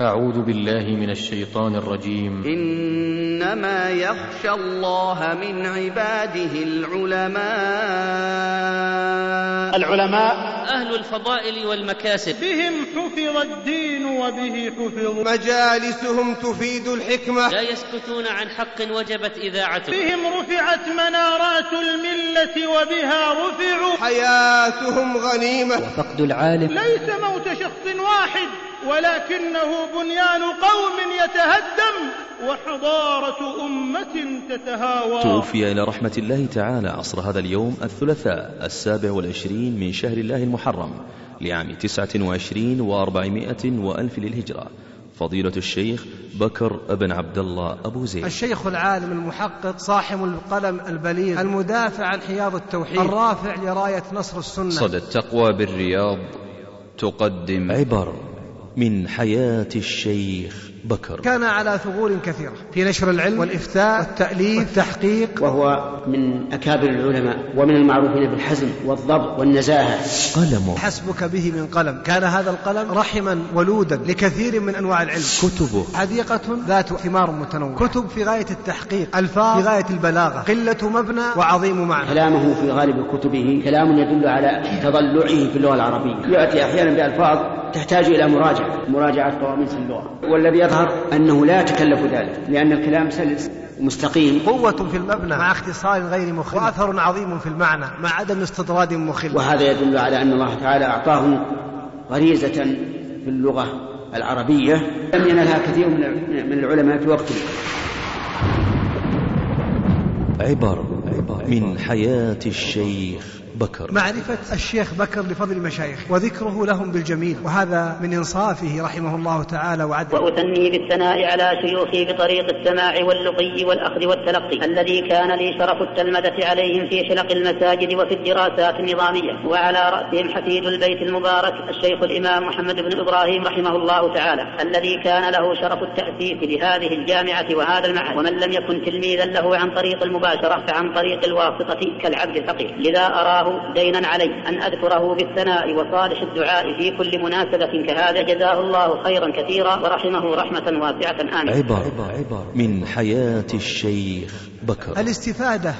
أعوذ بالله من الشيطان الرجيم. إنما يخشى الله من عباده العلماء. العلماء. أهل الفضائل والمكاسب. بهم حفظ الدين وبه حفظ مجالسهم تفيد الحكمة. لا يسكتون عن حق وجبت إذاعته. بهم رفعت منارات الملة وبها رفعوا. حياتهم غنيمة. وفقد العالم. ليس موت شخص واحد. ولكنه بنيان قوم يتهدم وحضارة أمة تتهاوى. توفي إلى رحمة الله تعالى عصر هذا اليوم الثلاثاء السابع والعشرين من شهر الله المحرم لعام تسعة وعشرين وأربعمائة وألف للهجرة. فضيلة الشيخ بكر بن عبد الله أبو زيد. الشيخ العالم المحقق صاحب القلم البليغ المدافع عن حياض التوحيد الرافع لراية نصر السنة. صدى التقوى بالرياض تقدم. عبر. من حياة الشيخ. بكر. كان على ثغور كثيرة. في نشر العلم والإفتاء والتأليف والتحقيق. وهو من أكابر العلماء ومن المعروفين بالحزم والضبط والنزاهة. قلمه حسبك به من قلم. كان هذا القلم رحما ولودا لكثير من أنواع العلم. كتبه حديقة ذات ثمار متنوعة. كتب في غاية التحقيق. ألفاظ في غاية البلاغة. قلة مبنى وعظيم معنى. كلامه في غالب كتبه كلام يدل على تضلعه في اللغة العربية. يأتي أحيانا بألفاظ تحتاج إلى مراجعة. مراجعة قواميس اللغة. والذي يظهر أنه لا يتكلف ذلك لأن الكلام سلس مستقيم. قوة في المبنى. مع اختصار غير مخل. وأثر عظيم في المعنى مع عدم استطراد مخل. وهذا يدل على أن الله تعالى أعطاه غريزة في اللغة العربية. لم ينلها كثير من العلماء في وقته عبر من حياة الشيخ. بكر. معرفة الشيخ بكر لفضل المشايخ وذكره لهم بالجميل وهذا من إنصافه رحمه الله تعالى وعدله. وأثني بالثناء على شيوخي بطريق السماع واللقي والأخذ والتلقي الذي كان لي شرف التلمذة عليهم في حلق المساجد وفي الدراسات النظامية وعلى رأسهم حفيد البيت المبارك الشيخ الإمام محمد بن إبراهيم رحمه الله تعالى الذي كان له شرف التأسيس لهذه الجامعة وهذا المعهد. ومن لم يكن تلميذا له عن طريق المباشرة فعن طريق الواسطة كالعبد الفقير. لذا أراه دينا علي أن أذكره بالثناء وصالح الدعاء في كل مناسبة كهذا. جزاه الله خيرا كثيرا ورحمه رحمة واسعة. آمين. عبر من حياة الشيخ بكر. الاستفادة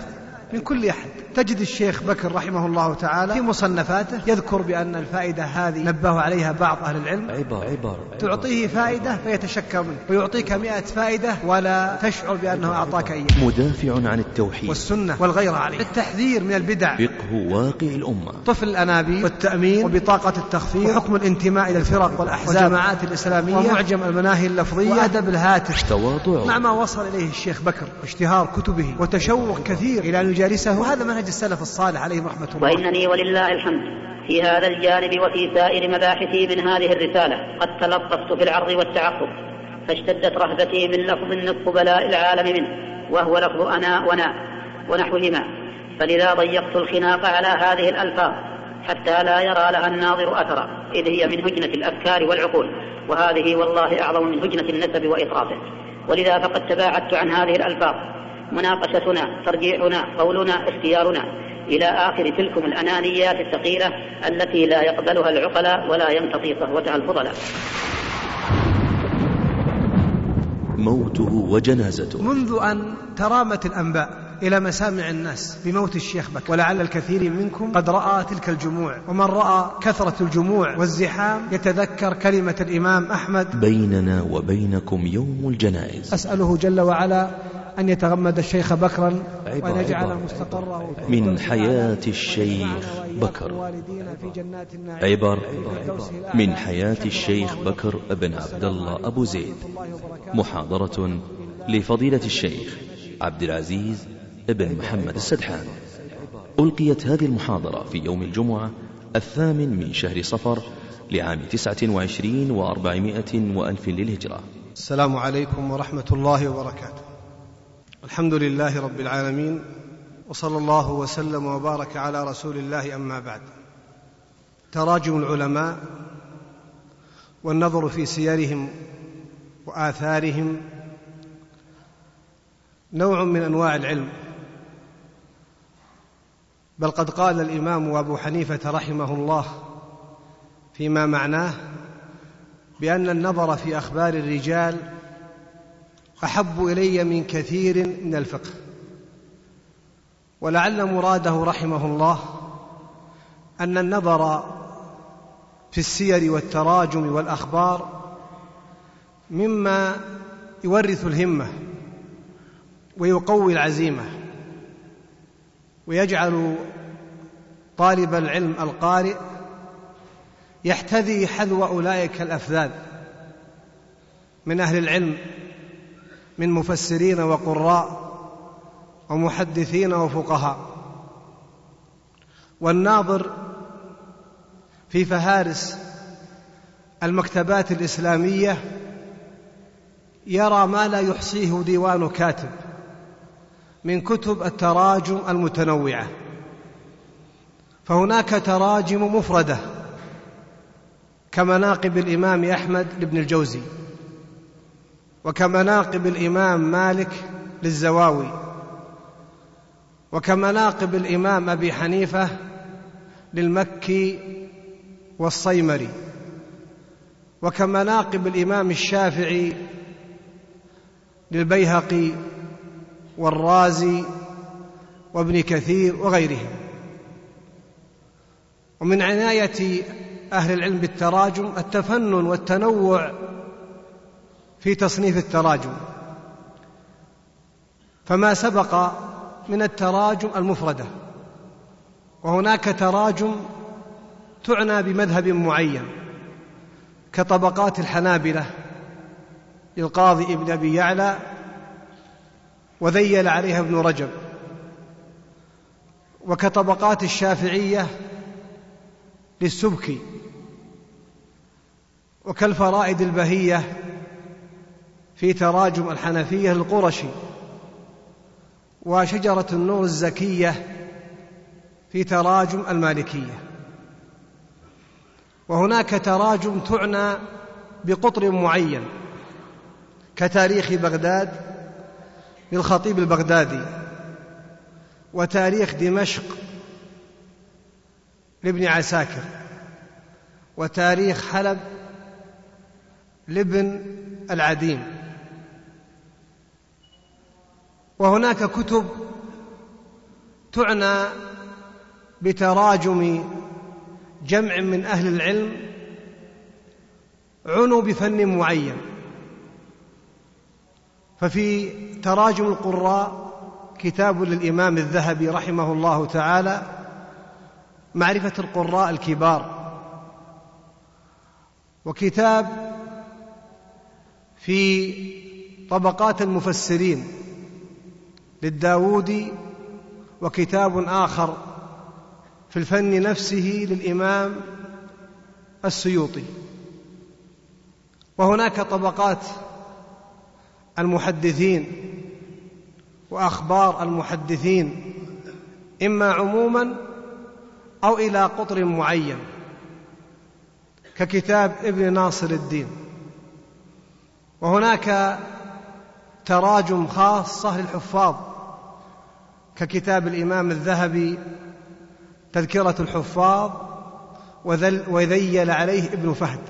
من كل أحد. تجد الشيخ بكر رحمه الله تعالى في مصنفاته يذكر بأن الفائدة هذه نبه عليها بعض أهل العلم. عبر عبر تعطيه فائدة فيتشكر منه ويعطيك مئة فائدة ولا تشعر بأنه أعطاك إياه مدافع عن التوحيد. والسنة والغير عليه التحذير من البدع. فقه واقع الأمة. طفل الأنابيب والتأمين وبطاقة التخفيض وحكم الانتماء إلى الفرق والأحزاب والجماعات الإسلامية ومعجم المناهي اللفظية وأدب الهاتف. تواضع مع ما وصل إليه الشيخ بكر اشتهار كتبه وتشوق كثير إلى أن يجالسه. وهذا منهج السلف الصالح عليهم رحمة الله. وإنني ولله الحمد في هذا الجانب وفي سائر مباحثي من هذه الرسالة. قد تلطفت في العرض والتعقب فاشتدت رهبتي من لفظ نصف بلاء العالم منه وهو لفظ أنا ونا ونحوهما فلذا ضيقت الخناق على هذه الألفاظ حتى لا يرى لها الناظر أثرا إذ هي من هجنة الأفكار والعقول وهذه والله أعظم من هجنة النسب وإطرافه. ولذا فقد تباعدت عن هذه الألفاظ مناقشتنا ترجيعنا قولنا اختيارنا. إلى آخر تلكم الأنانيات الثقيلة التي لا يقبلها العقلاء ولا يمتطي صهوتها الفضلاء. موته وجنازته. منذ أن ترامت الأنباء إلى مسامع الناس بموت الشيخ بكر ولعل الكثير منكم قد رأى تلك الجموع ومن رأى كثرة الجموع والزحام يتذكر كلمة الإمام أحمد. بيننا وبينكم يوم الجنائز. أسأله جل وعلا أن يتغمد الشيخ بكرا وأن يجعل مستقره من حياة الشيخ بكر. عبر من حياة الشيخ بكر بن عبد الله أبو زيد. محاضرة لفضيلة الشيخ عبد العزيز ابن محمد السدحان. ألقيت هذه المحاضرة في يوم الجمعة الثامن من شهر صفر لعام تسعة وعشرين وأربعمائة وألف للهجرة. السلام عليكم ورحمة الله وبركاته. الحمد لله رب العالمين وصلى الله وسلم وبارك على رسول الله أما بعد. تراجم العلماء والنظر في سيرهم وآثارهم نوع من أنواع العلم. بل قد قال الإمام أبو حنيفة رحمه الله فيما معناه بأن النظر في أخبار الرجال أحب إلي من كثير من الفقه. ولعل مراده رحمه الله أن النظر في السير والتراجم والأخبار مما يورث الهمة ويقوي العزيمة ويجعل طالب العلم القارئ يحتذي حذو أولئك الأفذاذ من أهل العلم من مفسرين وقراء ومحدثين وفقهاء. والناظر في فهارس المكتبات الإسلامية يرى ما لا يحصيه ديوان كاتب من كتب التراجم المتنوعة. فهناك تراجم مفردة كمناقب الإمام أحمد لابن الجوزي. وكمناقب الإمام مالك للزواوي. وكمناقب الإمام أبي حنيفة للمكي والصيمري. وكمناقب الإمام الشافعي للبيهقي والرازي وابن كثير وغيرهم. ومن عناية أهل العلم بالتراجم التفنن والتنوع في تصنيف التراجم. فما سبق من التراجم المفردة. وهناك تراجم تعنى بمذهب معين كطبقات الحنابلة للقاضي ابن أبي يعلى وذيل عليها ابن رجب. وكطبقات الشافعية للسبكي. وكالفرائد البهية في تراجم الحنفية للقرشي وشجرة النور الزكية في تراجم المالكية. وهناك تراجم تعنى بقطر معين كتاريخ بغداد للخطيب البغدادي وتاريخ دمشق لابن عساكر وتاريخ حلب لابن العديم. وهناك كتب تعنى بتراجم جمع من أهل العلم عنوا بفن معين. ففي تراجم القراء كتاب للإمام الذهبي رحمه الله تعالى معرفة القراء الكبار. وكتاب في طبقات المفسرين. للداودي وكتاب آخر في الفن نفسه للإمام السيوطي. وهناك طبقات المحدثين وأخبار المحدثين إما عموما أو إلى قطر معين ككتاب ابن ناصر الدين. وهناك تراجم خاصة للحفاظ ككتاب الإمام الذهبي تذكرة الحفاظ وذيل عليه ابن فهد.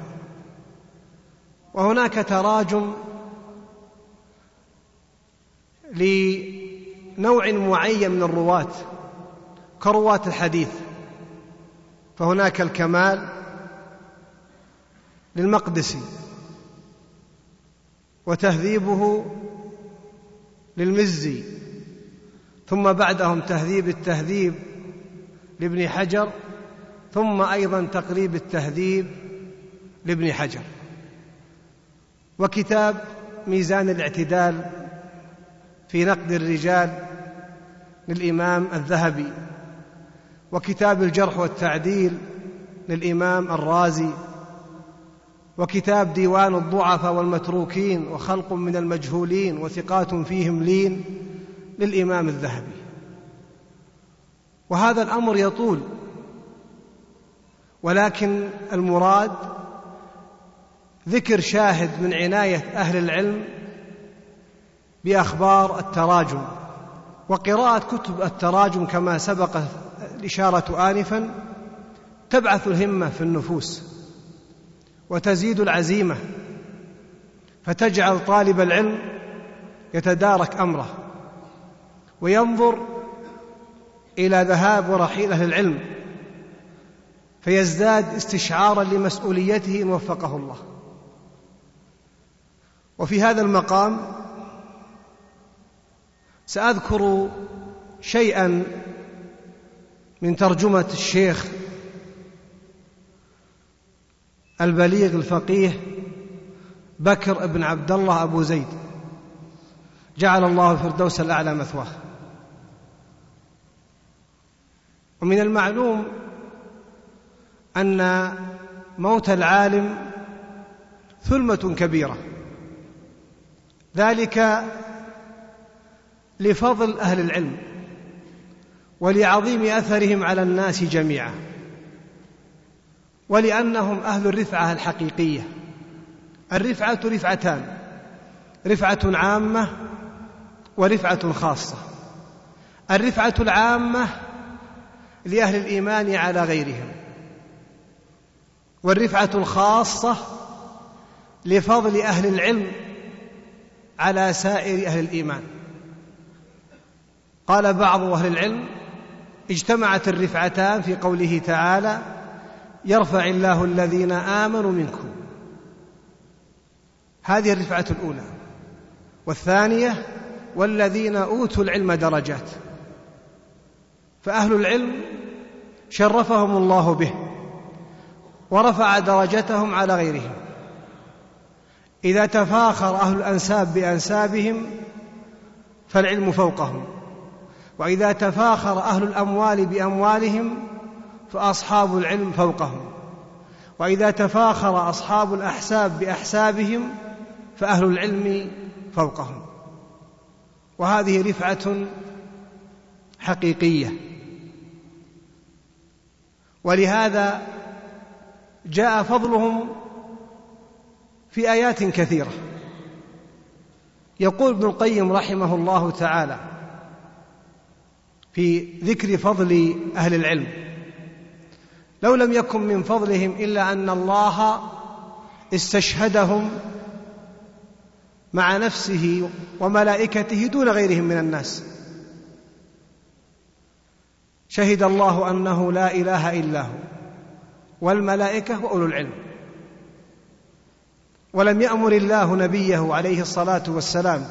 وهناك تراجم لنوع معين من الرواة كرواة الحديث. فهناك الكمال للمقدسي وتهذيبه للمزي. ثم بعدهم تهذيب التهذيب لابن حجر ثم أيضا تقريب التهذيب لابن حجر. وكتاب ميزان الاعتدال في نقد الرجال للإمام الذهبي وكتاب الجرح والتعديل للإمام الرازي وكتاب ديوان الضعفاء والمتروكين وخلق من المجهولين وثقات فيهم لين للإمام الذهبي. وهذا الأمر يطول. ولكن المراد ذكر شاهد من عناية أهل العلم بأخبار التراجم. وقراءة كتب التراجم كما سبق الإشارة انفا تبعث الهمة في النفوس وتزيد العزيمة فتجعل طالب العلم يتدارك أمره. وينظر إلى ذهاب ورحيل أهل العلم فيزداد استشعارا لمسؤوليته ان وفقه الله. وفي هذا المقام سأذكر شيئا من ترجمة الشيخ البليغ الفقيه بكر بن عبد الله أبو زيد. جعل الله الفردوس الأعلى مثواه. ومن المعلوم أن موت العالم ثلمة كبيرة. ذلك لفضل أهل العلم ولعظيم أثرهم على الناس جميعا ولأنهم أهل الرفعة الحقيقية. الرفعة رفعتان رفعة عامة ورفعة خاصة. الرفعة العامة لأهل الإيمان على غيرهم. والرفعة الخاصة لفضل أهل العلم على سائر أهل الإيمان. قال بعض أهل العلم اجتمعت الرفعتان في قوله تعالى يرفع الله الذين آمنوا منكم. هذه الرفعة الأولى. والثانية والذين أوتوا العلم درجات. فأهل العلم شرفهم الله به ورفع درجتهم على غيرهم. إذا تفاخر أهل الأنساب بأنسابهم فالعلم فوقهم. وإذا تفاخر أهل الأموال بأموالهم فأصحاب العلم فوقهم. وإذا تفاخر أصحاب الأحساب بأحسابهم فأهل العلم فوقهم. وهذه رفعة حقيقية. ولهذا جاء فضلهم في آيات كثيرة. يقول ابن القيم رحمه الله تعالى في ذكر فضل أهل العلم لو لم يكن من فضلهم إلا أن الله استشهدهم مع نفسه وملائكته دون غيرهم من الناس شهد الله أنه لا إله إلا هو والملائكة وأولو العلم. ولم يأمر الله نبيه عليه الصلاة والسلام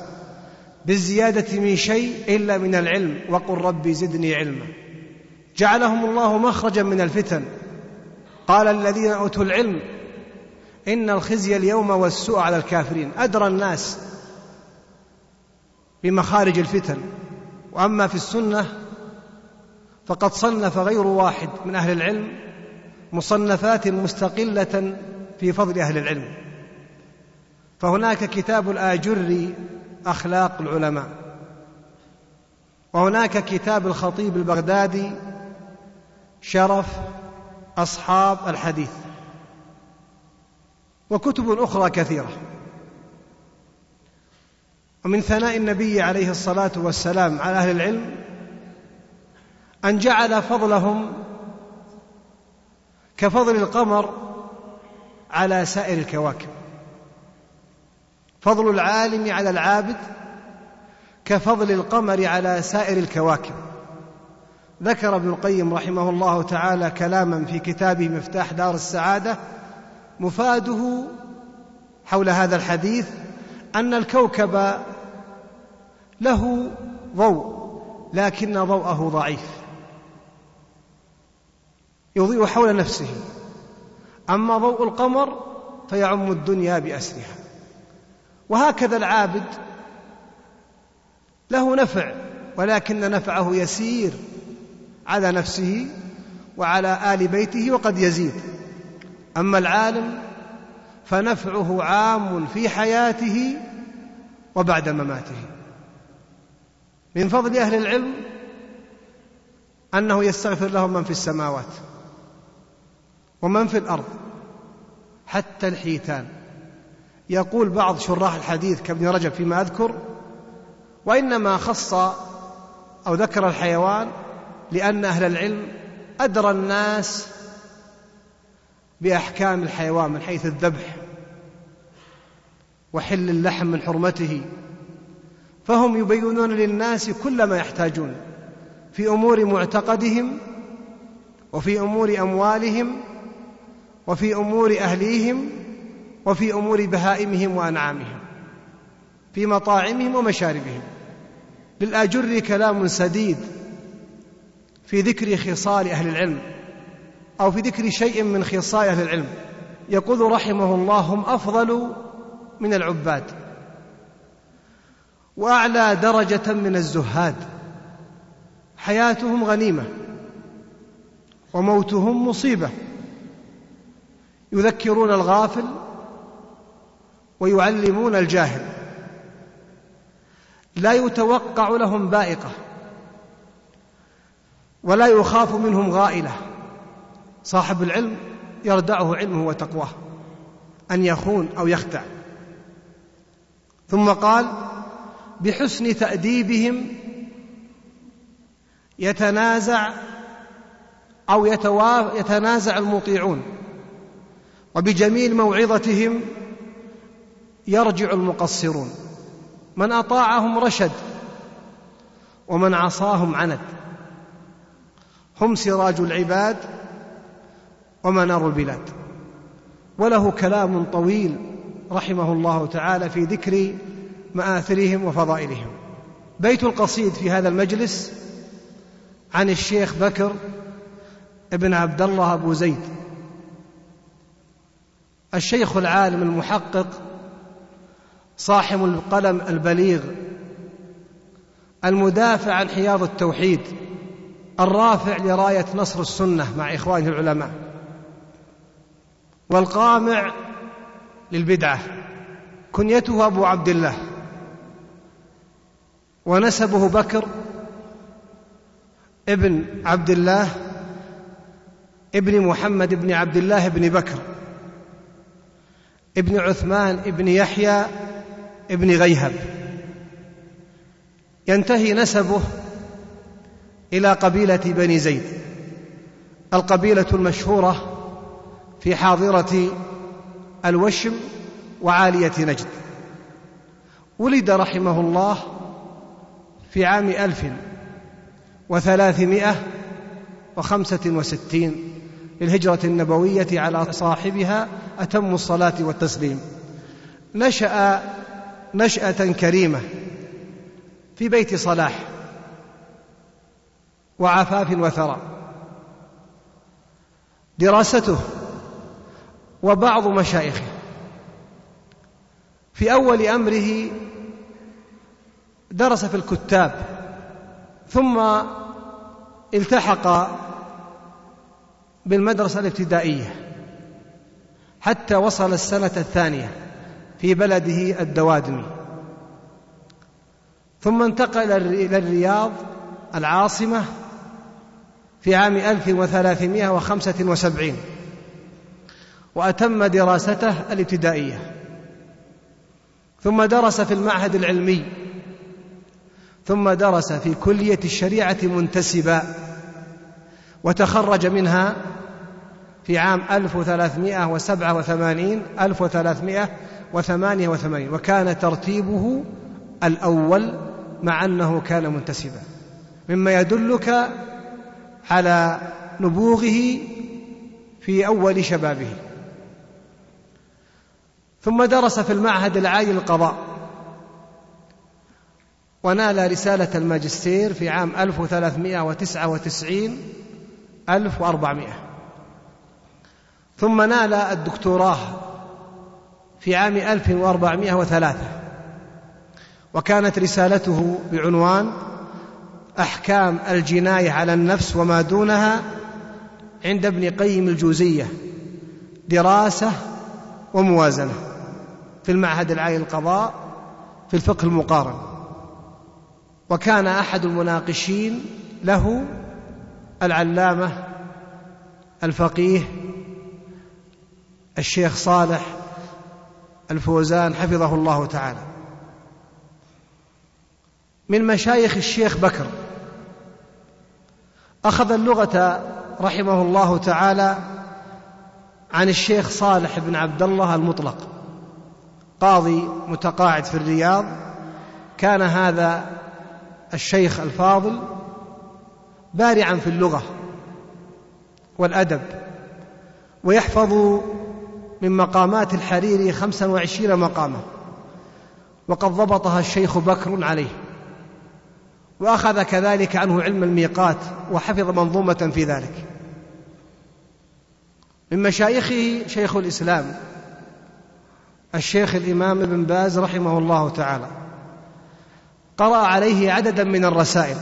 بالزيادة من شيء إلا من العلم وقل ربي زدني علما. جعلهم الله مخرجا من الفتن. قال الذين أوتوا العلم إن الخزي اليوم والسوء على الكافرين. أدرى الناس بمخارج الفتن. وأما في السنة فقد صنف غير واحد من أهل العلم مصنفات مستقلة في فضل أهل العلم. فهناك كتاب الاجري أخلاق العلماء وهناك كتاب الخطيب البغدادي شرف أصحاب الحديث وكتب أخرى كثيرة. ومن ثناء النبي عليه الصلاة والسلام على أهل العلم أن جعل فضلهم كفضل القمر على سائر الكواكب. فضل العالم على العابد كفضل القمر على سائر الكواكب. ذكر ابن القيم رحمه الله تعالى كلاما في كتابه مفتاح دار السعادة مفاده حول هذا الحديث أن الكوكب له ضوء لكن ضوءه ضعيف. يضيء حول نفسه. أما ضوء القمر فيعم الدنيا بأسرها. وهكذا العابد له نفع ولكن نفعه يسير على نفسه وعلى آل بيته وقد يزيد. أما العالم فنفعه عام في حياته وبعد مماته. من فضل أهل العلم أنه يستغفر لهم من في السماوات. ومن في الأرض؟ حتى الحيتان. يقول بعض شراح الحديث كابن رجب فيما أذكر وإنما خص أو ذكر الحيوان لأن أهل العلم أدرى الناس بأحكام الحيوان من حيث الذبح وحل اللحم من حرمته. فهم يبينون للناس كل ما يحتاجون في أمور معتقدهم وفي أمور أموالهم وفي أمور أهليهم وفي أمور بهائمهم وأنعامهم في مطاعمهم ومشاربهم. للآجر كلام سديد في ذكر خصال أهل العلم أو في ذكر شيء من خصال أهل العلم. يقول رحمه الله هم أفضل من العباد وأعلى درجة من الزهاد. حياتهم غنيمة وموتهم مصيبة. يذكرون الغافل ويعلمون الجاهل. لا يتوقع لهم بائقة ولا يخاف منهم غائلة. صاحب العلم يردعه علمه وتقواه أن يخون أو يخدع. ثم قال بحسن تأديبهم يتنازع أو يتنازع المطيعون. وبجميل موعظتهم يرجع المقصرون. من أطاعهم رشد ومن عصاهم عند هم سراج العباد ومنار البلاد. وله كلام طويل رحمه الله تعالى في ذكر مآثرهم وفضائلهم. بيت القصيد في هذا المجلس عن الشيخ بكر ابن عبد الله أبو زيد. الشيخ العالم المحقق صاحب القلم البليغ المدافع عن حياض التوحيد الرافع لراية نصر السنة مع إخوانه العلماء والقامع للبدعة كنيته أبو عبد الله ونسبه بكر ابن عبد الله ابن محمد بن عبد الله بن بكر. ابن عثمان ابن يحيى ابن غيهب. ينتهي نسبه إلى قبيلة بني زيد. القبيلة المشهورة في حاضرة الوشم وعالية نجد. ولد رحمه الله في عام ألف وثلاثمائة وخمسة وستين. للهجرة النبوية على صاحبها أتم الصلاة والتسليم. نشأ نشأة كريمة في بيت صلاح وعفاف وثراء دراسته وبعض مشايخه. في أول أمره درس في الكتاب ثم التحق بالمدرسة الابتدائية حتى وصل السنة الثانية في بلده الدوادمي. ثم انتقل إلى الرياض العاصمة في عام 1375 وأتم دراسته الابتدائية. ثم درس في المعهد العلمي ثم درس في كلية الشريعة منتسبا. وتخرج منها في عام 1387 1388 وكان ترتيبه الأول مع أنه كان منتسبا. مما يدلك على نبوغه في أول شبابه. ثم درس في المعهد العالي للقضاء ونال رسالة الماجستير في عام 1399 1400 ثم نال الدكتوراه في عام 1403 وكانت رسالته بعنوان أحكام الجناية على النفس وما دونها عند ابن قيم الجوزية دراسة وموازنة في المعهد العالي للقضاء في الفقه المقارن. وكان أحد المناقشين له العلامة الفقيه الشيخ صالح الفوزان حفظه الله تعالى. من مشايخ الشيخ بكر. أخذ اللغة رحمه الله تعالى عن الشيخ صالح بن عبد الله المطلق قاضي متقاعد في الرياض. كان هذا الشيخ الفاضل بارعا في اللغة والأدب ويحفظ من مقامات الحريري خمسا وعشرين مقاما وقد ضبطها الشيخ بكر عليه وأخذ كذلك عنه علم الميقات وحفظ منظومة في ذلك. من مشايخه شيخ الإسلام الشيخ الإمام ابن باز رحمه الله تعالى قرأ عليه عددا من الرسائل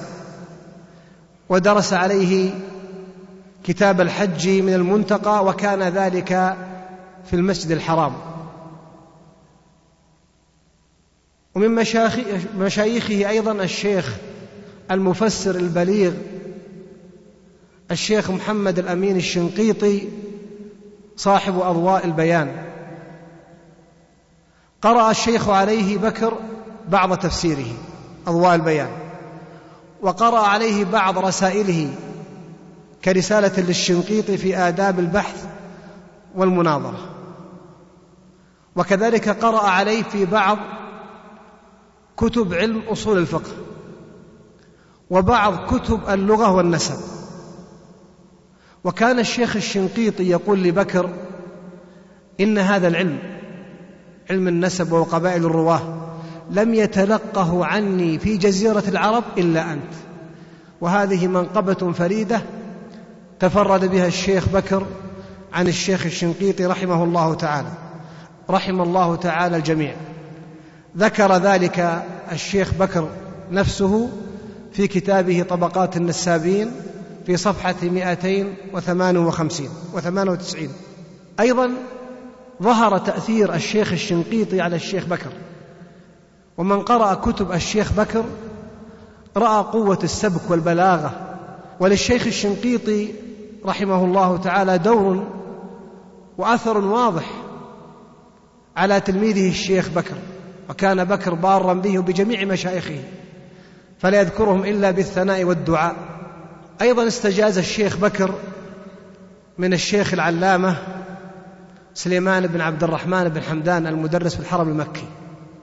ودرس عليه كتاب الحج من المنتقى وكان ذلك في المسجد الحرام. ومن مشايخه أيضا الشيخ المفسر البليغ الشيخ محمد الأمين الشنقيطي صاحب أضواء البيان. قرأ الشيخ عليه بكر بعض تفسيره أضواء البيان. وقرأ عليه بعض رسائله كرسالة للشنقيطي في آداب البحث والمناظرة. وكذلك قرأ عليه في بعض كتب علم أصول الفقه وبعض كتب اللغة والنسب. وكان الشيخ الشنقيطي يقول لبكر إن هذا العلم علم النسب وقبائل الرواة لم يتلقه عني في جزيرة العرب إلا أنت. وهذه منقبة فريدة تفرد بها الشيخ بكر عن الشيخ الشنقيطي رحمه الله تعالى. رحم الله تعالى الجميع. ذكر ذلك الشيخ بكر نفسه في كتابه طبقات النسابين في صفحة 258 و98 أيضا ظهر تأثير الشيخ الشنقيطي على الشيخ بكر. ومن قرأ كتب الشيخ بكر رأى قوة السبك والبلاغة. وللشيخ الشنقيطي رحمه الله تعالى دور وأثر واضح على تلميذه الشيخ بكر وكان بكر بارا به وبجميع مشايخه فلا يذكرهم إلا بالثناء والدعاء. أيضا استجاز الشيخ بكر من الشيخ العلامة سليمان بن عبد الرحمن بن حمدان المدرس في الحرم المكي.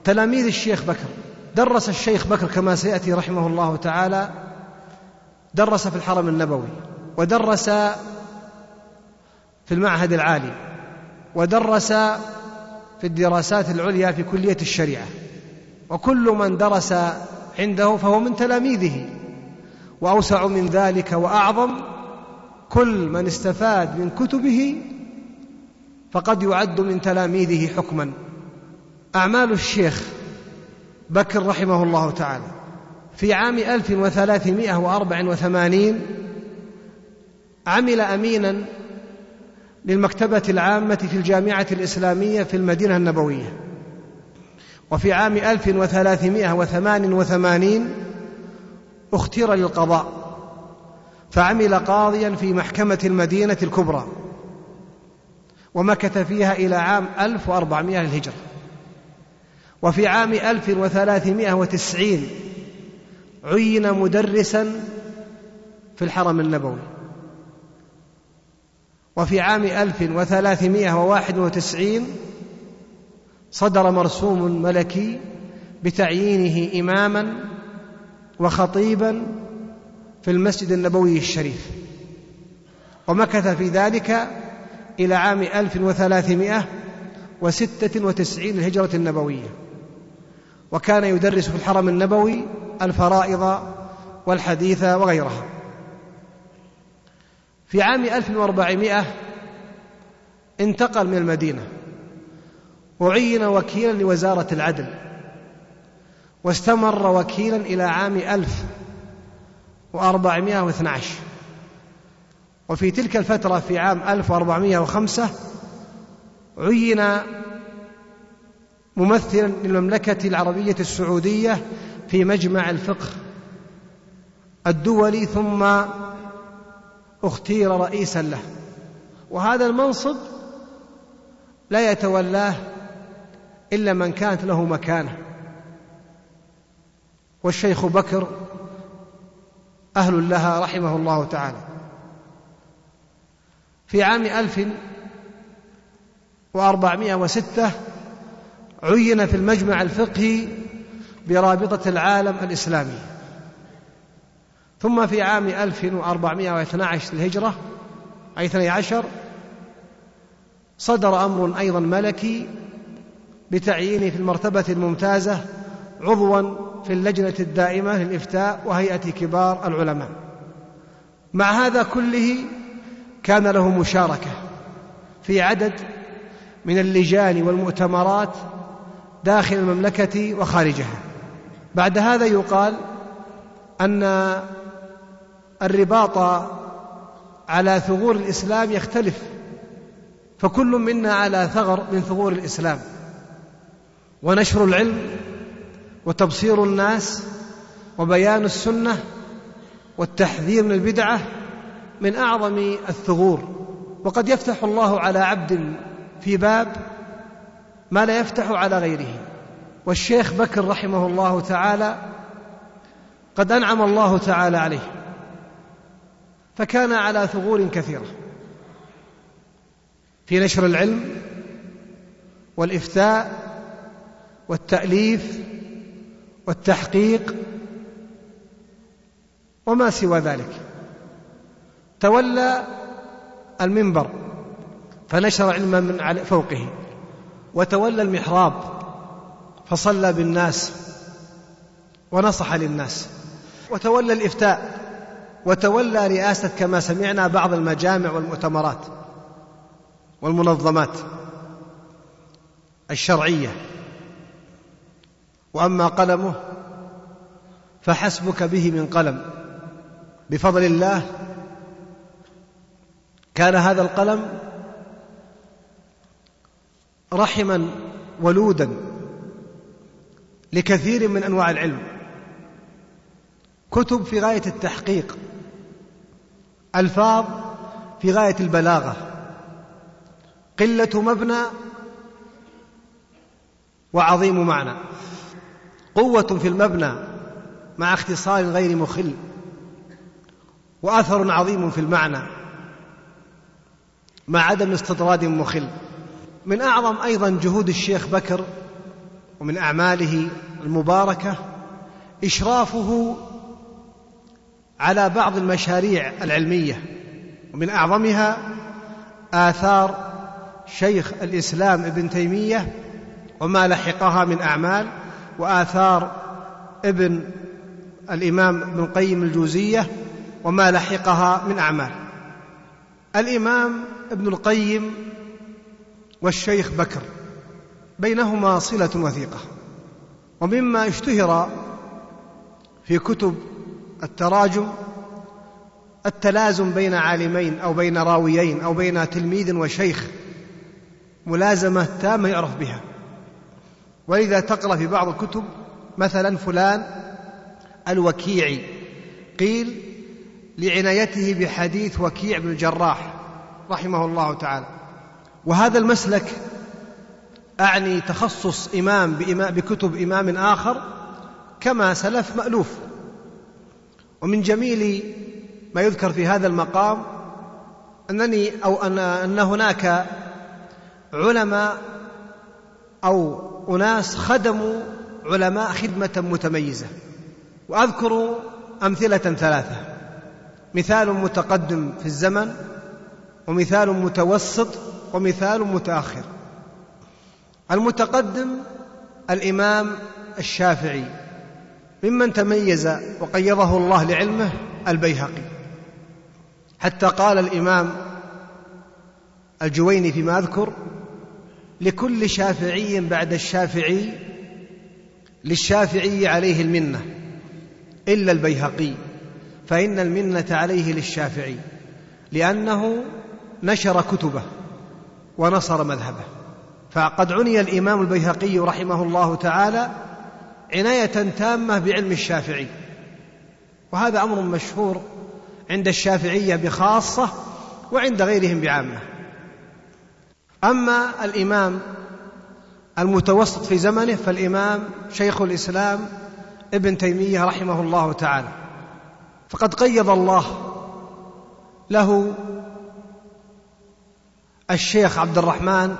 تلاميذ الشيخ بكر. درس الشيخ بكر كما سيأتي رحمه الله تعالى درس في الحرم النبوي ودرس في المعهد العالي ودرس في الدراسات العليا في كلية الشريعة. وكل من درس عنده فهو من تلاميذه. وأوسع من ذلك وأعظم كل من استفاد من كتبه فقد يعد من تلاميذه حكما. أعمال الشيخ بكر رحمه الله تعالى. في عام 1384 عمل أمينا للمكتبة العامة في الجامعة الإسلامية في المدينة النبوية. وفي عام 1388 اختير للقضاء فعمل قاضيا في محكمة المدينة الكبرى ومكث فيها إلى عام 1400 للهجرة. وفي عام 1390 عين مدرسا في الحرم النبوي. وفي عام 1391 صدر مرسوم ملكي بتعيينه إماما وخطيبا في المسجد النبوي الشريف. ومكث في ذلك إلى عام 1396 الهجرة النبوية. وكان يدرس في الحرم النبوي الفرائض والحديث وغيرها. في عام 1400 انتقل من المدينة. وعين وكيلا لوزارة العدل. واستمر وكيلا إلى عام 1412 وفي تلك الفترة في عام 1405 عين ممثلا للمملكة العربية السعودية في مجمع الفقه الدولي ثم اختير رئيسا له. وهذا المنصب لا يتولاه إلا من كانت له مكانة. والشيخ بكر أهل لها رحمه الله تعالى. في عام ألف وأربعمائة وستة عين في المجمع الفقهي برابطة العالم الإسلامي. ثم في عام 1412 للهجرة أي 12 صدر أمر أيضا ملكي بتعيينه في المرتبة الممتازة عضوا في اللجنة الدائمة للإفتاء وهيئة كبار العلماء. مع هذا كله كان له مشاركة في عدد من اللجان والمؤتمرات داخل المملكة وخارجها. بعد هذا يقال أن الرباط على ثغور الإسلام يختلف فكل منا على ثغر من ثغور الإسلام. ونشر العلم وتبصير الناس وبيان السنة والتحذير من البدعة من أعظم الثغور. وقد يفتح الله على عبد في باب ما لا يفتح على غيره. والشيخ بكر رحمه الله تعالى قد أنعم الله تعالى عليه. فكان على ثغور كثيرة. في نشر العلم والإفتاء والتأليف والتحقيق وما سوى ذلك. تولى المنبر فنشر علما من فوقه. وتولى المحراب فصلى بالناس ونصح للناس. وتولى الإفتاء وتولى رئاسة كما سمعنا بعض المجامع والمؤتمرات والمنظمات الشرعية. وأما قلمه فحسبك به من قلم. بفضل الله كان هذا القلم رحما ولودا لكثير من أنواع العلم. كتب في غاية التحقيق ألفاظ في غاية البلاغة قلة مبنى وعظيم معنى قوة في المبنى مع اختصار غير مخل وأثر عظيم في المعنى مع عدم استطراد مخل. من أعظم أيضا جهود الشيخ بكر ومن أعماله المباركة إشرافه على بعض المشاريع العلمية ومن أعظمها آثار شيخ الإسلام ابن تيمية وما لحقها من أعمال وآثار ابن الإمام ابن القيم الجوزية وما لحقها من أعمال. الإمام ابن القيم والشيخ بكر بينهما صلة وثيقة. ومما اشتهر في كتب التراجم التلازم بين عالمين أو بين راويين أو بين تلميذ وشيخ ملازمة تامة يعرف بها. ولذا تقرأ في بعض الكتب مثلا فلان الوكيعي قيل لعنايته بحديث وكيع بن الجراح رحمه الله تعالى. وهذا المسلك أعني تخصص بإمام بكتب إمام آخر كما سلف مألوف. ومن جميل ما يذكر في هذا المقام أنني أو ان أن هناك علماء أو أناس خدموا علماء خدمة متميزة. وأذكر أمثلة ثلاثة. مثال متقدم في الزمن ومثال متوسط ومثال متأخر. المتقدم الإمام الشافعي ممن تميز وقيضه الله لعلمه البيهقي. حتى قال الإمام الجويني فيما أذكر لكل شافعي بعد الشافعي للشافعي عليه المنة إلا البيهقي فإن المنة عليه للشافعي لأنه نشر كتبه. ونصر مذهبه. فقد عني الإمام البيهقي رحمه الله تعالى عناية تامة بعلم الشافعي. وهذا أمر مشهور عند الشافعية بخاصة وعند غيرهم بعامة. أما الإمام المتوسط في زمنه فالإمام شيخ الإسلام ابن تيمية رحمه الله تعالى. فقد قيض الله له الشيخ عبد الرحمن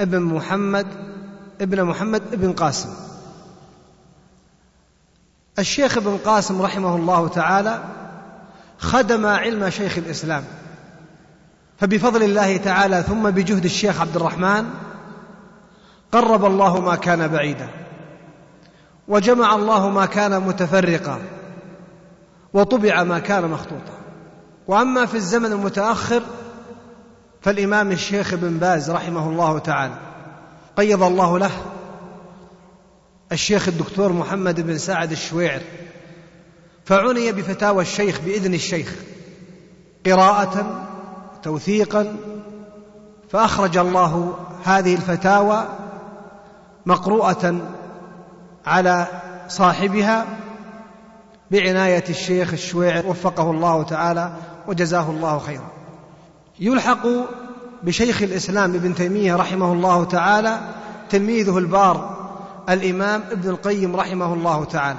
ابن محمد ابن محمد ابن قاسم. الشيخ ابن قاسم رحمه الله تعالى خدم علم شيخ الإسلام فبفضل الله تعالى ثم بجهد الشيخ عبد الرحمن قرب الله ما كان بعيدا وجمع الله ما كان متفرقا وطبع ما كان مخطوطا. وأما في الزمن المتأخر فالإمام الشيخ ابن باز رحمه الله تعالى قيض الله له الشيخ الدكتور محمد بن سعد الشويعر فعني بفتاوى الشيخ بإذن الشيخ قراءة توثيقا فأخرج الله هذه الفتاوى مقروءة على صاحبها بعناية الشيخ الشويعر وفقه الله تعالى وجزاه الله خيرا. يلحق بشيخ الإسلام ابن تيمية رحمه الله تعالى تلميذه البار الإمام ابن القيم رحمه الله تعالى.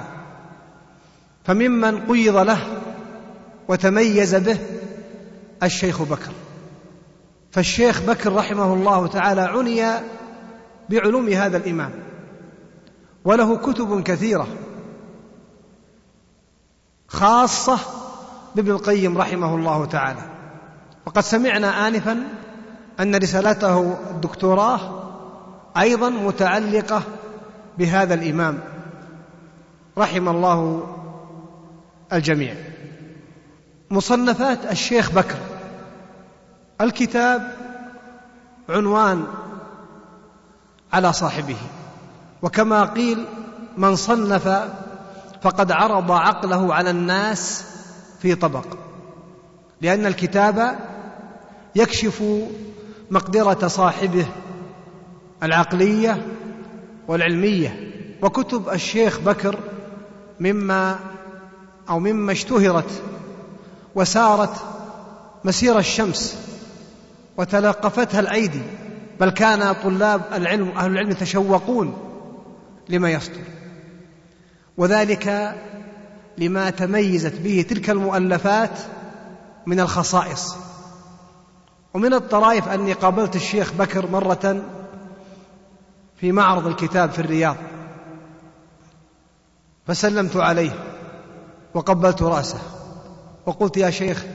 فممن قيض له وتميز به الشيخ بكر. فالشيخ بكر رحمه الله تعالى عني بعلوم هذا الإمام. وله كتب كثيرة خاصة بابن القيم رحمه الله تعالى. وقد سمعنا انفا أن رسالته الدكتوراه أيضا متعلقة بهذا الإمام. رحم الله الجميع. مصنفات الشيخ بكر. الكتاب عنوان على صاحبه. وكما قيل من صنف فقد عرض عقله على الناس في طبق. لأن الكتاب يكشف مقدرة صاحبه العقلية والعلمية. وكتب الشيخ بكر مما أو مما اشتهرت وسارت مسير الشمس وتلقفتها الأيدي. بل كان طلاب العلم أهل العلم يتشوقون لما يصدر. وذلك لما تميزت به تلك المؤلفات من الخصائص. ومن الطرائف أني قابلت الشيخ بكر مرة في معرض الكتاب في الرياض. فسلمت عليه وقبلت رأسه وقلت يا شيخ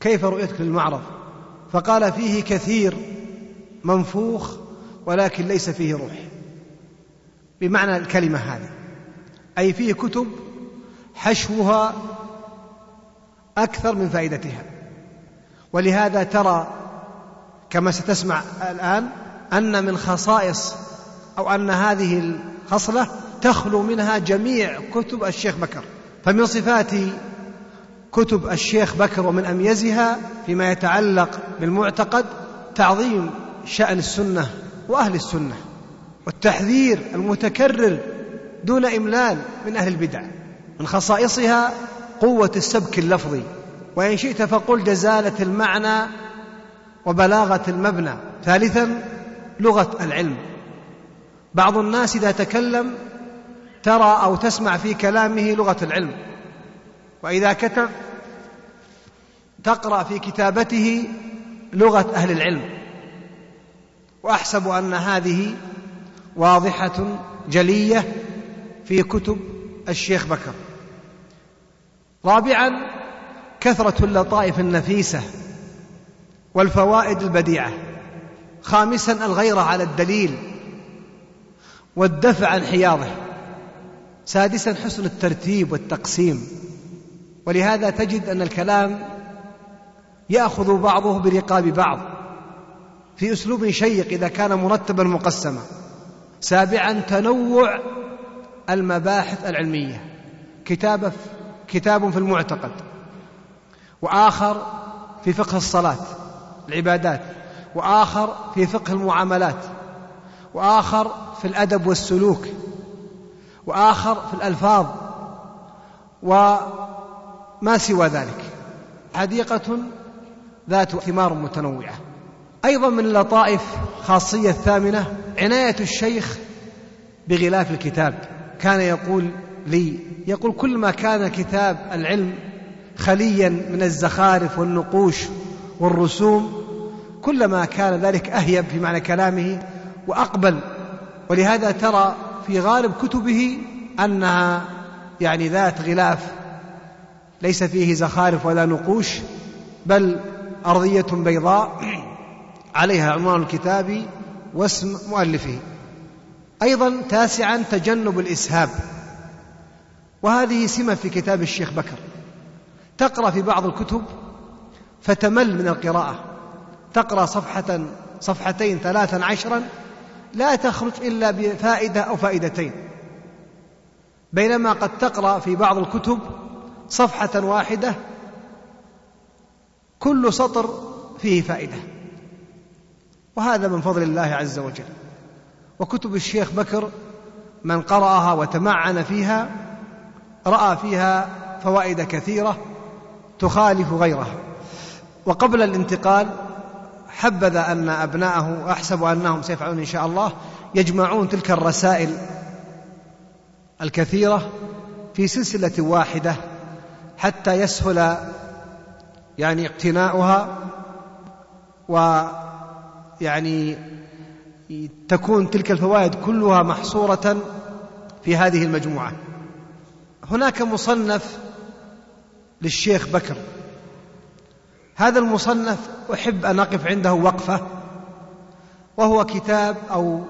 كيف رؤيتك للمعرض؟ فقال فيه كثير منفوخ ولكن ليس فيه روح. بمعنى الكلمة هذه أي فيه كتب حشوها أكثر من فائدتها. ولهذا ترى كما ستسمع الآن أن من خصائص أو أن هذه الخصلة تخلو منها جميع كتب الشيخ بكر. فمن صفات كتب الشيخ بكر ومن أميزها فيما يتعلق بالمعتقد تعظيم شأن السنة وأهل السنة والتحذير المتكرر دون إملال من أهل البدع. من خصائصها قوة السبك اللفظي. وإن شئت فقل جزالة المعنى وبلاغة المبنى. ثالثا لغة العلم. بعض الناس إذا تكلم ترى أو تسمع في كلامه لغة العلم. وإذا كتب تقرأ في كتابته لغة أهل العلم. وأحسب أن هذه واضحة جلية في كتب الشيخ بكر. رابعا كثرة اللطائف النفيسة والفوائد البديعة خامسا الغيرة على الدليل والدفع عن حياضه سادسا حسن الترتيب والتقسيم. ولهذا تجد أن الكلام يأخذ بعضه برقاب بعض في أسلوب شيق إذا كان مرتبا مقسما. سابعا تنوع المباحث العلمية كتاب كتاب في المعتقد. وآخر في فقه الصلاة العبادات. وآخر في فقه المعاملات. وآخر في الأدب والسلوك. وآخر في الألفاظ. وما سوى ذلك. حديقة ذات ثمار متنوعة. أيضا من اللطائف خاصية الثامنة عناية الشيخ بغلاف الكتاب. كان يقول لي يقول كل ما كان كتاب العلم خليا من الزخارف والنقوش والرسوم كلما كان ذلك أهيب في معنى كلامه وأقبل. ولهذا ترى في غالب كتبه أنها يعني ذات غلاف ليس فيه زخارف ولا نقوش بل أرضية بيضاء عليها عنوان الكتاب واسم مؤلفه. أيضا تاسعا تجنب الإسهاب وهذه سمة في كتاب الشيخ بكر. تقرأ في بعض الكتب فتمل من القراءة. تقرأ صفحة صفحتين ثلاثا عشرا لا تخرج إلا بفائدة أو فائدتين. بينما قد تقرأ في بعض الكتب صفحة واحدة كل سطر فيه فائدة. وهذا من فضل الله عز وجل. وكتب الشيخ بكر من قرأها وتمعن فيها رأى فيها فوائد كثيرة تخالف غيرها. وقبل الانتقال حبذا أن أبناءه أحسب أنهم سيفعلون إن شاء الله يجمعون تلك الرسائل الكثيرة في سلسلة واحدة حتى يسهل يعني اقتناؤها ويعني تكون تلك الفوائد كلها محصورة في هذه المجموعة. هناك مصنف للشيخ بكر. هذا المصنف أحب أن أقف عنده وقفة وهو كتاب أو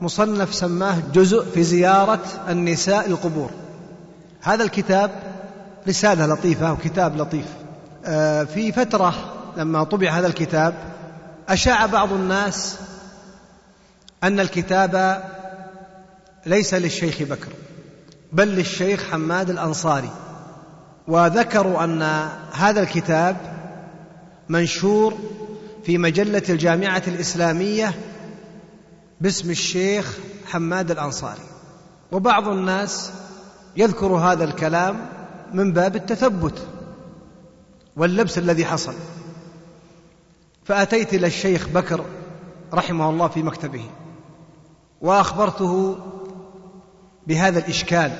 مصنف سماه جزء في زيارة النساء القبور. هذا الكتاب رسالة لطيفة أو كتاب لطيف. آه، في فترة لما طبع هذا الكتاب أشاع بعض الناس أن الكتاب ليس للشيخ بكر بل للشيخ حماد الأنصاري. وذكروا أن هذا الكتاب منشور في مجلة الجامعة الإسلامية باسم الشيخ حماد الأنصاري. وبعض الناس يذكر هذا الكلام من باب التثبت واللبس الذي حصل. فأتيت إلى الشيخ بكر رحمه الله في مكتبه وأخبرته بهذا الإشكال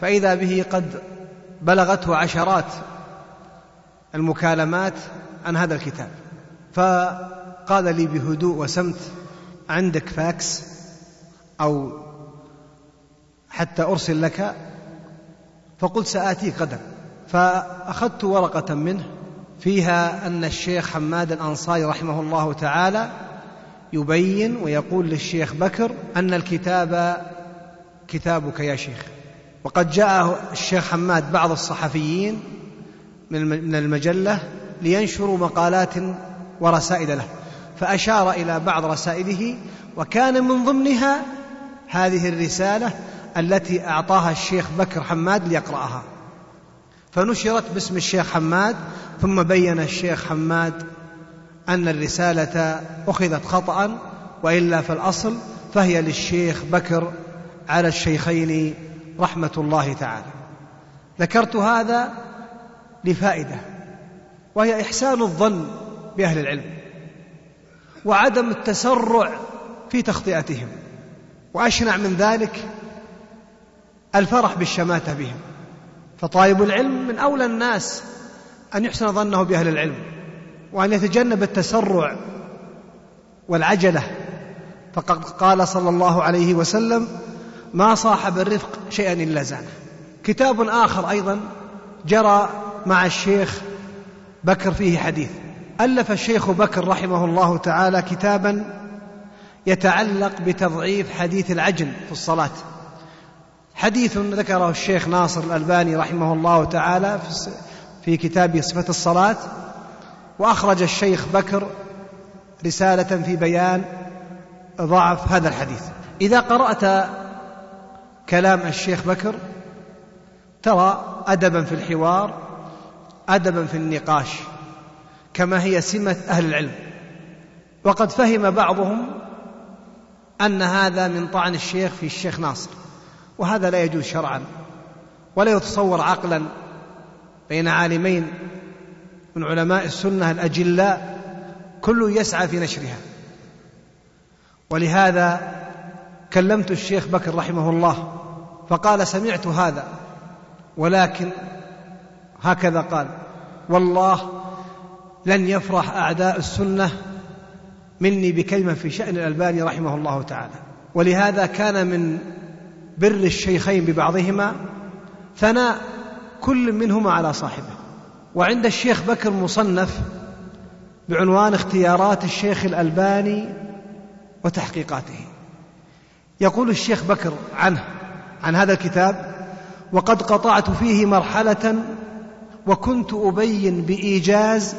فإذا به قد بلغته عشرات المكالمات عن هذا الكتاب. فقال لي بهدوء وسمت عندك فاكس؟ أو حتى أرسل لك؟ فقلت سآتيك غدا. فأخذت ورقة منه فيها أن الشيخ حماد الأنصاري رحمه الله تعالى يبين ويقول للشيخ بكر أن الكتاب كتابك يا شيخ. وقد جاء الشيخ حماد بعض الصحفيين من المجلة لينشروا مقالات ورسائل له فأشار إلى بعض رسائله وكان من ضمنها هذه الرسالة التي أعطاها الشيخ بكر حماد ليقرأها. فنشرت باسم الشيخ حماد ثم بين الشيخ حماد أن الرسالة أخذت خطأ وإلا فالاصل فهي للشيخ بكر على الشيخين رحمة الله تعالى. ذكرت هذا لفائدة وهي إحسان الظن بأهل العلم وعدم التسرع في تخطئتهم وأشنع من ذلك الفرح بالشماتة بهم. فطالب العلم من أولى الناس أن يحسن ظنه بأهل العلم وأن يتجنب التسرع والعجلة. فقد قال صلى الله عليه وسلم ما صاحب الرفق شيئا إلا زانه كتاب آخر أيضا جرى مع الشيخ بكر فيه حديث. ألف الشيخ بكر رحمه الله تعالى كتابا يتعلق بتضعيف حديث العجل في الصلاة. حديث ذكره الشيخ ناصر الألباني رحمه الله تعالى في كتاب صفة الصلاة. وأخرج الشيخ بكر رسالة في بيان ضعف هذا الحديث. إذا قرأت كلام الشيخ بكر ترى ادبا في الحوار ادبا في النقاش كما هي سمة أهل العلم. وقد فهم بعضهم أن هذا من طعن الشيخ في الشيخ ناصر وهذا لا يجوز شرعا ولا يتصور عقلا بين عالمين من علماء السنة الأجلاء كل يسعى في نشرها. ولهذا كلمت الشيخ بكر رحمه الله فقال سمعت هذا ولكن هكذا قال والله لن يفرح أعداء السنة مني بكلمة في شأن الألباني رحمه الله تعالى. ولهذا كان من بر الشيخين ببعضهما ثناء كل منهما على صاحبه. وعند الشيخ بكر مصنف بعنوان اختيارات الشيخ الألباني وتحقيقاته. يقول الشيخ بكر عنه عن هذا الكتاب وقد قطعت فيه مرحلة وكنت أبين بإيجاز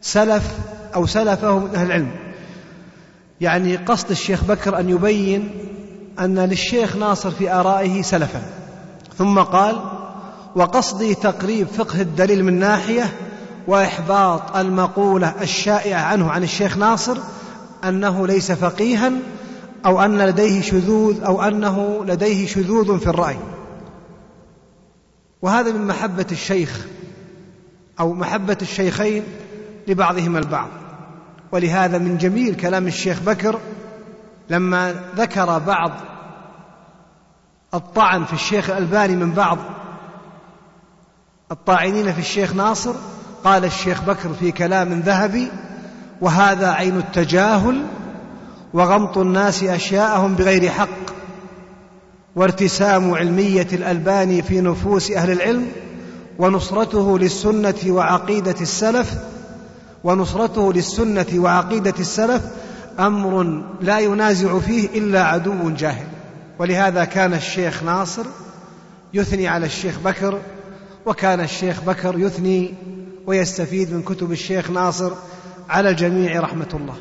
سلف أو سلفه من أهل العلم. يعني قصد الشيخ بكر أن يبين أن للشيخ ناصر في آرائه سلفا. ثم قال وقصدي تقريب فقه الدليل من ناحية وإحباط المقولة الشائعة عنه عن الشيخ ناصر أنه ليس فقيها أو أن لديه شذوذ أو أنه لديه شذوذ في الرأي. وهذا من محبة الشيخ أو محبة الشيخين لبعضهما البعض. ولهذا من جميل كلام الشيخ بكر لما ذكر بعض الطعن في الشيخ الألباني من بعض الطاعنين في الشيخ ناصر قال الشيخ بكر في كلام ذهبي وهذا عين التجاهل وغمط الناس أشياءهم بغير حق وارتسام علمية الألباني في نفوس أهل العلم ونصرته للسنة وعقيدة السلف ونصرته للسنة وعقيدة السلف أمر لا ينازع فيه إلا عدو جاهل. ولهذا كان الشيخ ناصر يثني على الشيخ بكر وكان الشيخ بكر يثني ويستفيد من كتب الشيخ ناصر على الجميع رحمة الله.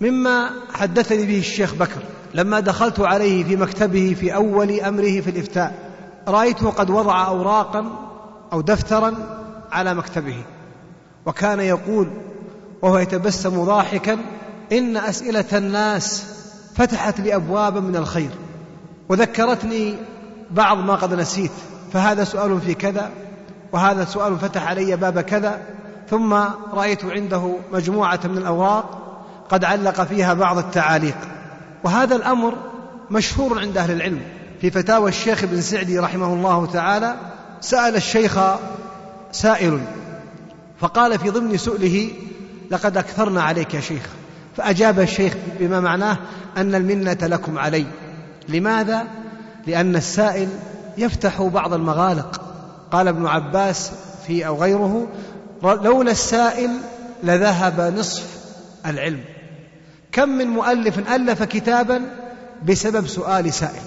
مما حدثني به الشيخ بكر لما دخلت عليه في مكتبه في أول أمره في الإفتاء. رأيته قد وضع أوراقا أو دفترا على مكتبه. وكان يقول وهو يتبسم ضاحكا إن أسئلة الناس فتحت لي أبوابا من الخير وذكرتني بعض ما قد نسيت فهذا سؤال في كذا وهذا سؤال فتح علي باب كذا ثم رأيت عنده مجموعة من الأوراق قد علق فيها بعض التعاليق. وهذا الأمر مشهور عند أهل العلم. في فتاوى الشيخ بن سعدي رحمه الله تعالى سأل الشيخ سائل فقال في ضمن سؤله لقد أكثرنا عليك يا شيخ. فأجاب الشيخ بما معناه أن المنة لكم علي. لماذا؟ لأن السائل يفتح بعض المغالق. قال ابن عباس في أو غيره لولا السائل لذهب نصف العلم. كم من مؤلف ألف كتابا بسبب سؤال سائل.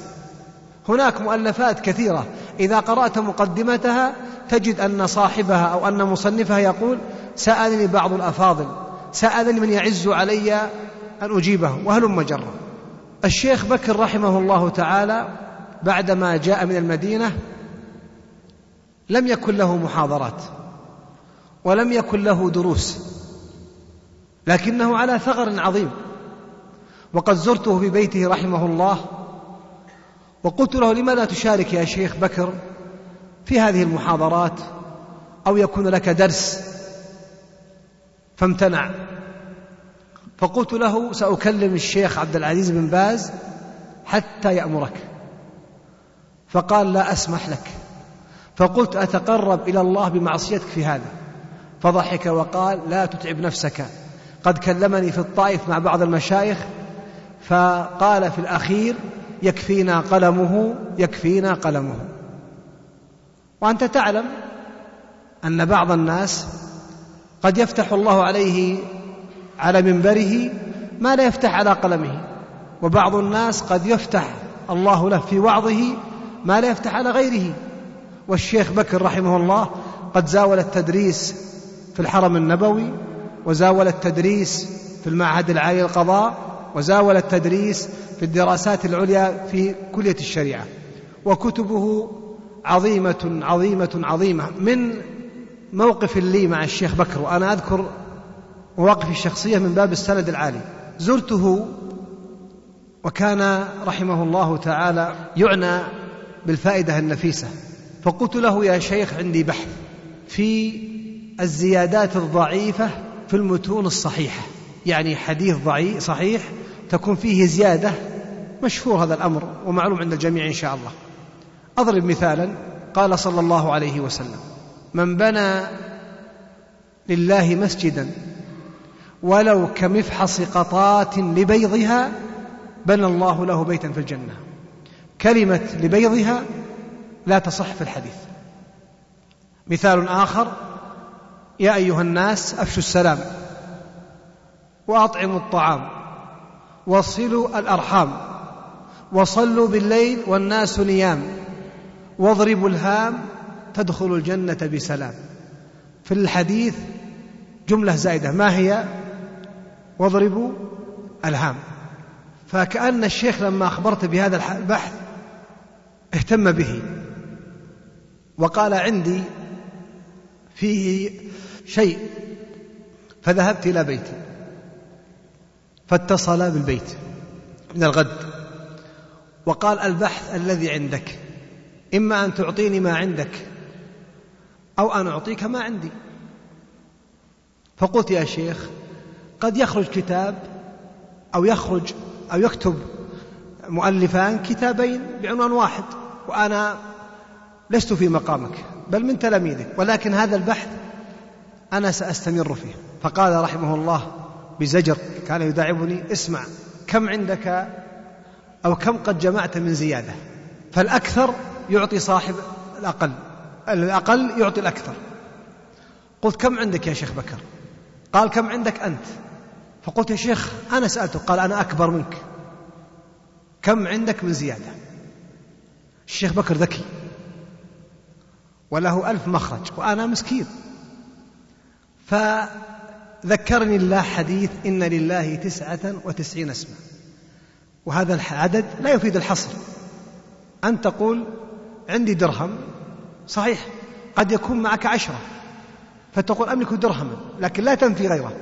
هناك مؤلفات كثيرة. إذا قرأت مقدمتها تجد أن صاحبها أو أن مصنفها يقول سألني بعض الأفاضل سألني من يعز علي أن أجيبه وهلم جرا الشيخ بكر رحمه الله تعالى بعدما جاء من المدينة لم يكن له محاضرات ولم يكن له دروس لكنه على ثغر عظيم. وقد زرته في بيته رحمه الله وقلت له لما لا تشارك يا شيخ بكر في هذه المحاضرات؟ أو يكون لك درس؟ فامتنع. فقلت له سأكلم الشيخ عبد العزيز بن باز حتى يأمرك. فقال لا أسمح لك. فقلت أتقرب إلى الله بمعصيتك في هذا. فضحك وقال لا تتعب نفسك. قد كلمني في الطائف مع بعض المشايخ فقال في الأخير يكفينا قلمه يكفينا قلمه. وأنت تعلم أن بعض الناس قد يفتح الله عليه على منبره ما لا يفتح على قلمه وبعض الناس قد يفتح الله له في وعظه ما لا يفتح على غيره. والشيخ بكر رحمه الله قد زاول التدريس في الحرم النبوي وزاول التدريس في المعهد العالي للقضاء وزاول التدريس في الدراسات العليا في كلية الشريعة. وكتبه عظيمة عظيمة عظيمة. من موقف لي مع الشيخ بكر وأنا أذكر مواقفي الشخصية من باب السند العالي. زرته وكان رحمه الله تعالى يعنى بالفائدة النفيسة. فقلت له يا شيخ عندي بحث في الزيادات الضعيفة في المتون الصحيحة. يعني حديث ضعيف صحيح تكون فيه زيادة مشهور هذا الأمر ومعلوم عند الجميع إن شاء الله. أضرب مثالا قال صلى الله عليه وسلم من بنى لله مسجدا ولو كمفحص قطات لبيضها بنى الله له بيتا في الجنة. كلمة لبيضها لا تصح في الحديث. مثال آخر يا أيها الناس أفشوا السلام وأطعموا الطعام. وصلوا الأرحام. وصلوا بالليل والناس نيام. واضربوا الهام تدخلوا الجنة بسلام. في الحديث جملة زائدة. ما هي؟ واضربوا الهام. فكأن الشيخ لما أخبرت بهذا البحث اهتم به. وقال عندي فيه شيء فذهبت إلى بيتي. فاتصل بالبيت من الغد وقال البحث الذي عندك إما أن تعطيني ما عندك أو أن أعطيك ما عندي. فقلت يا شيخ قد يخرج كتاب أو يخرج أو يكتب مؤلفان كتابين بعنوان واحد وأنا لست في مقامك بل من تلاميذك ولكن هذا البحث أنا سأستمر فيه. فقال رحمه الله بزجر كان يداعبني اسمع كم عندك أو كم قد جمعت من زيادة؟ فالأكثر يعطي صاحب الأقل الأقل يعطي الأكثر. قلت كم عندك يا شيخ بكر؟ قال كم عندك أنت؟ فقلت يا شيخ أنا سألته قال أنا أكبر منك. كم عندك من زيادة؟ الشيخ بكر ذكي. وله ألف مخرج وأنا مسكين. فذكرني الله حديث إن لله تسعة وتسعين اسما. وهذا العدد لا يفيد الحصر. أن تقول عندي درهم صحيح قد يكون معك عشرة. فتقول أملك درهما لكن لا تنفي غيره.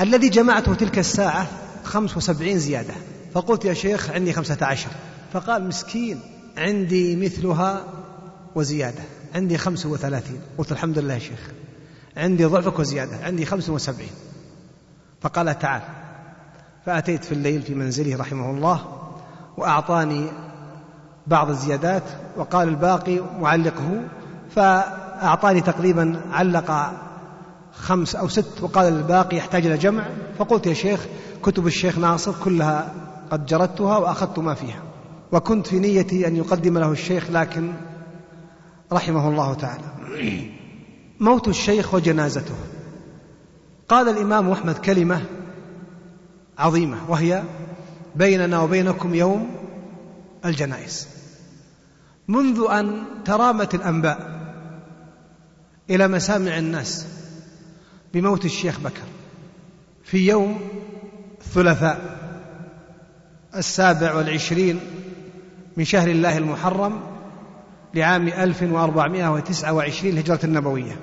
الذي جمعته تلك الساعة خمس وسبعين زيادة. فقلت يا شيخ عندي خمسة عشر. فقال مسكين عندي مثلها وزيادة. عندي خمس وثلاثين. قلت الحمد لله يا شيخ. عندي ضعفك وزيادة عندي خمس وسبعين. فقال تعال. فأتيت في الليل في منزله رحمه الله وأعطاني بعض الزيادات وقال الباقي معلقه فأعطاني تقريبا علق خمس أو ست وقال الباقي يحتاج إلى جمع. فقلت يا شيخ كتب الشيخ ناصر كلها قد جردتها وأخذت ما فيها. وكنت في نيتي أن يقدم له الشيخ لكن رحمه الله تعالى. موت الشيخ وجنازته. قال الإمام أحمد كلمة عظيمة وهي بيننا وبينكم يوم الجنائز. منذ أن ترامت الأنباء إلى مسامع الناس بموت الشيخ بكر في يوم الثلاثاء السابع والعشرين من شهر الله المحرم لعام 1429 الهجرة النبوية.